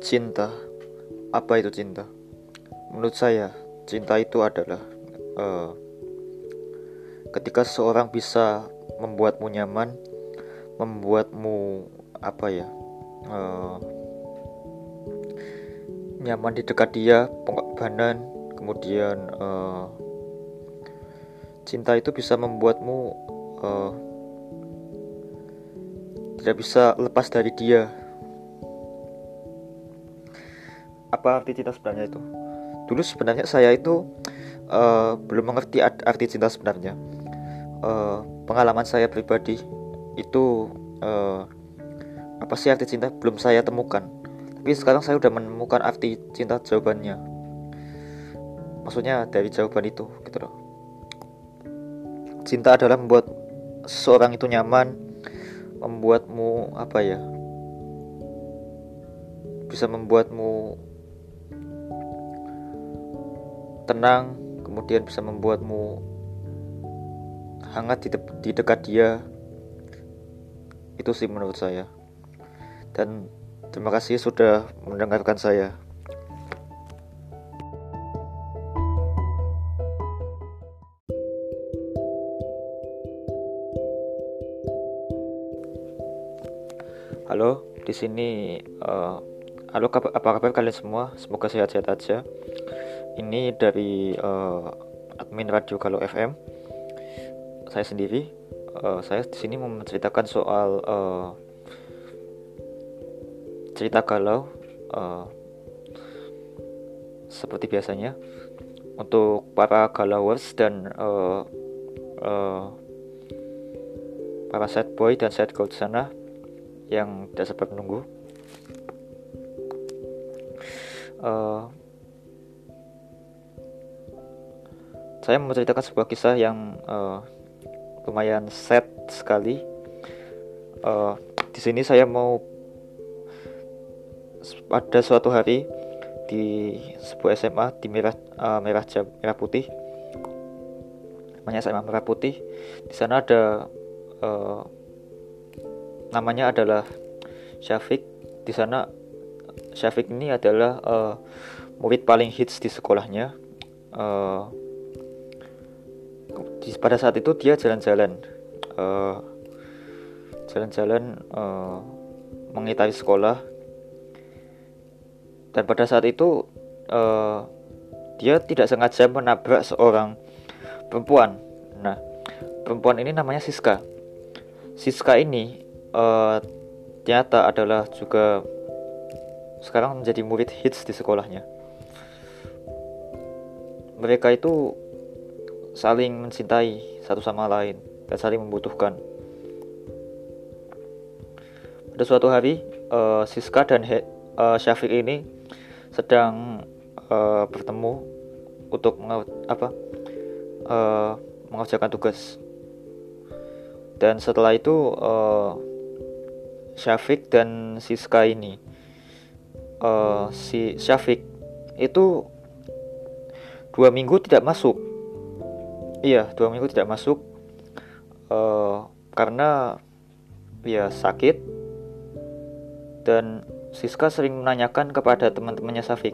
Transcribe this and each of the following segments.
Cinta, apa itu cinta? Menurut saya, cinta itu adalah uh, ketika seseorang bisa membuatmu nyaman, membuatmu apa ya, uh, nyaman di dekat dia, pengorbanan, kemudian uh, cinta itu bisa membuatmu uh, tidak bisa lepas dari dia apa arti cinta sebenarnya itu? Dulu sebenarnya saya itu uh, belum mengerti arti cinta sebenarnya. Uh, pengalaman saya pribadi itu uh, apa sih arti cinta? Belum saya temukan. Tapi sekarang saya sudah menemukan arti cinta jawabannya. Maksudnya dari jawaban itu gitu loh. Cinta adalah membuat seseorang itu nyaman membuatmu apa ya bisa membuatmu tenang, kemudian bisa membuatmu hangat di, de di dekat dia. Itu sih menurut saya. Dan terima kasih sudah mendengarkan saya. Halo, di sini uh, halo apa kabar kalian semua? Semoga sehat-sehat aja ini dari uh, admin radio Galau FM. Saya sendiri, uh, saya di sini mau menceritakan soal uh, cerita galau uh, seperti biasanya untuk para galawers dan uh, uh, para sad boy dan sad girl sana yang tidak sempat menunggu. Uh, saya menceritakan sebuah kisah yang uh, lumayan sad sekali. Uh, di sini saya mau pada suatu hari di sebuah SMA di merah uh, merah jam merah putih. Namanya SMA merah putih. Di sana ada uh, namanya adalah Syafiq. Di sana Syafiq ini adalah uh, murid paling hits di sekolahnya. Uh, di, pada saat itu dia jalan-jalan uh, jalan-jalan uh, mengitari sekolah. Dan pada saat itu uh, dia tidak sengaja menabrak seorang perempuan. Nah perempuan ini namanya Siska. Siska ini uh, ternyata adalah juga sekarang menjadi murid hits di sekolahnya. Mereka itu saling mencintai satu sama lain dan saling membutuhkan. Pada suatu hari, uh, Siska dan He, uh, Syafiq ini sedang uh, bertemu untuk apa uh, mengerjakan tugas. Dan setelah itu uh, Syafiq dan Siska ini uh, si Syafiq itu dua minggu tidak masuk Iya, dua minggu tidak masuk. Uh, karena ya sakit. Dan Siska sering menanyakan kepada teman-temannya Safik,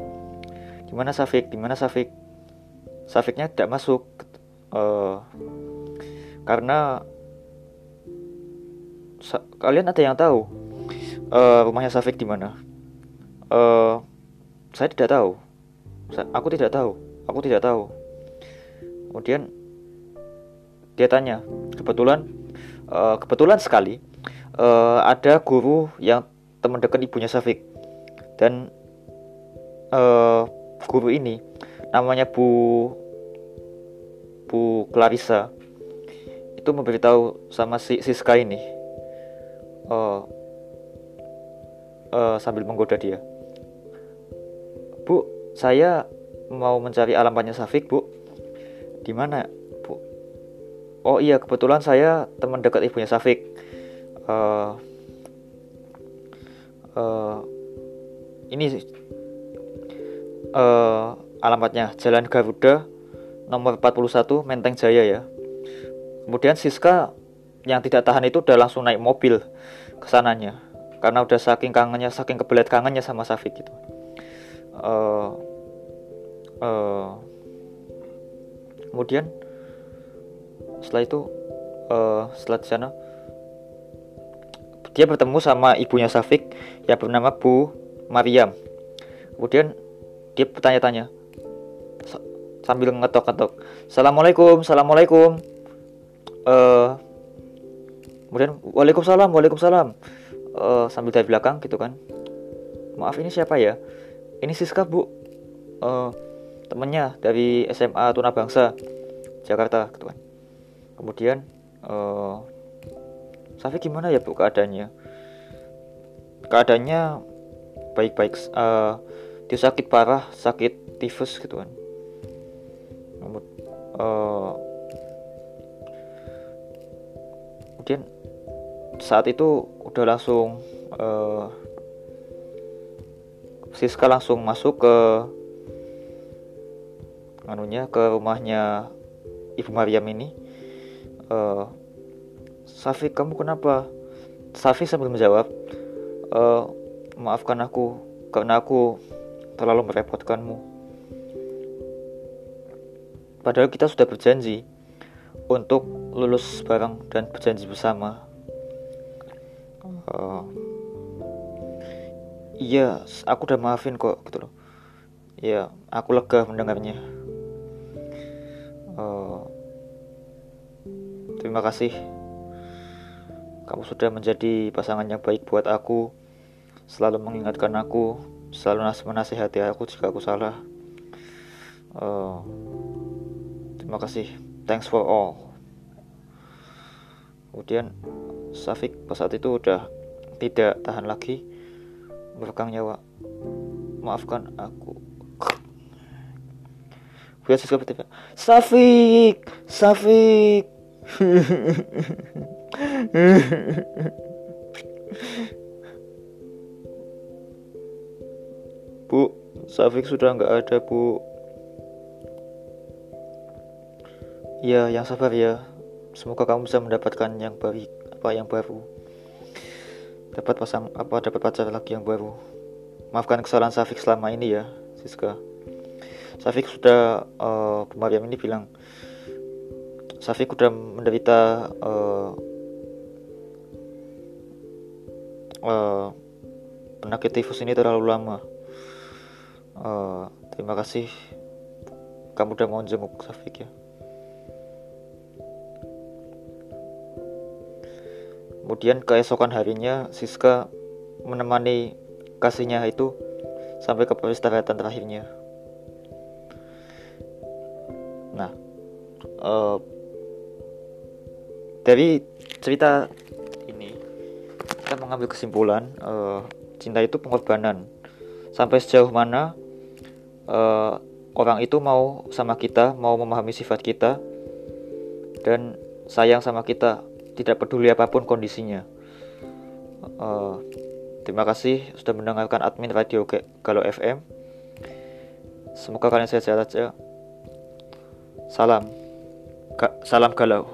gimana Safik, gimana Safik, Safiknya tidak masuk. Uh, karena kalian ada yang tahu uh, rumahnya Safik di mana? Uh, saya tidak tahu, aku tidak tahu, aku tidak tahu. Kemudian dia tanya kebetulan uh, kebetulan sekali uh, ada guru yang teman dekat ibunya Safik dan uh, guru ini namanya Bu Bu Clarissa. Itu memberitahu sama si Siska ini uh, uh, sambil menggoda dia. Bu saya mau mencari alamatnya Safik Bu. Di mana oh iya kebetulan saya teman dekat ibunya Safik uh, uh, ini uh, alamatnya Jalan Garuda nomor 41 Menteng Jaya ya. Kemudian Siska yang tidak tahan itu udah langsung naik mobil ke sananya. Karena udah saking kangennya saking kebelet kangennya sama Safik gitu. Uh, uh, kemudian setelah itu uh, setelah di sana dia bertemu sama ibunya Safik yang bernama Bu Mariam. Kemudian dia bertanya-tanya sambil ngetok-ngetok Assalamualaikum Assalamualaikum. Uh, kemudian Waalaikumsalam Waalaikumsalam. Uh, sambil dari belakang gitu kan maaf ini siapa ya? Ini Siska bu. Uh, temennya dari SMA Tuna Bangsa Jakarta gitu kan kemudian uh, Safi gimana ya bu keadaannya? Keadaannya baik-baik uh, dia sakit parah sakit tifus gitu kan. Uh, kemudian saat itu udah langsung uh, Siska langsung masuk ke anunya ke rumahnya Ibu Maryam ini uh, Safi kamu kenapa? Safi sambil menjawab uh, maafkan aku karena aku terlalu merepotkanmu. Padahal kita sudah berjanji untuk lulus bareng dan berjanji bersama. Uh, iya aku udah maafin kok gitu loh. Ya aku lega mendengarnya. Uh, terima kasih kamu sudah menjadi pasangan yang baik buat aku, selalu mengingatkan aku, selalu menasihati aku jika aku salah. Uh, terima kasih, thanks for all. Kemudian Safik pas saat itu udah tidak tahan lagi meregang nyawa. Maafkan aku. Safik, Safik. Bu, Safik sudah nggak ada, Bu. Ya, yang sabar ya. Semoga kamu bisa mendapatkan yang baik, apa yang baru. Dapat pasang apa dapat pacar lagi yang baru. Maafkan kesalahan Safik selama ini ya, Siska. Safik sudah uh, Mariam ini bilang Safik sudah menderita uh, uh, penyakit tifus ini terlalu lama. Uh, terima kasih kamu udah mau jenguk Safik ya. Kemudian keesokan harinya Siska menemani kasihnya itu sampai ke peristirahatan terakhirnya. Nah, uh, dari cerita kita mengambil kesimpulan uh, cinta itu pengorbanan. Sampai sejauh mana uh, orang itu mau sama kita mau memahami sifat kita dan sayang sama kita tidak peduli apa pun kondisinya. Uh, terima kasih sudah mendengarkan admin radio Galau FM semoga kalian sehat-sehat saja. Salam Ga salam galau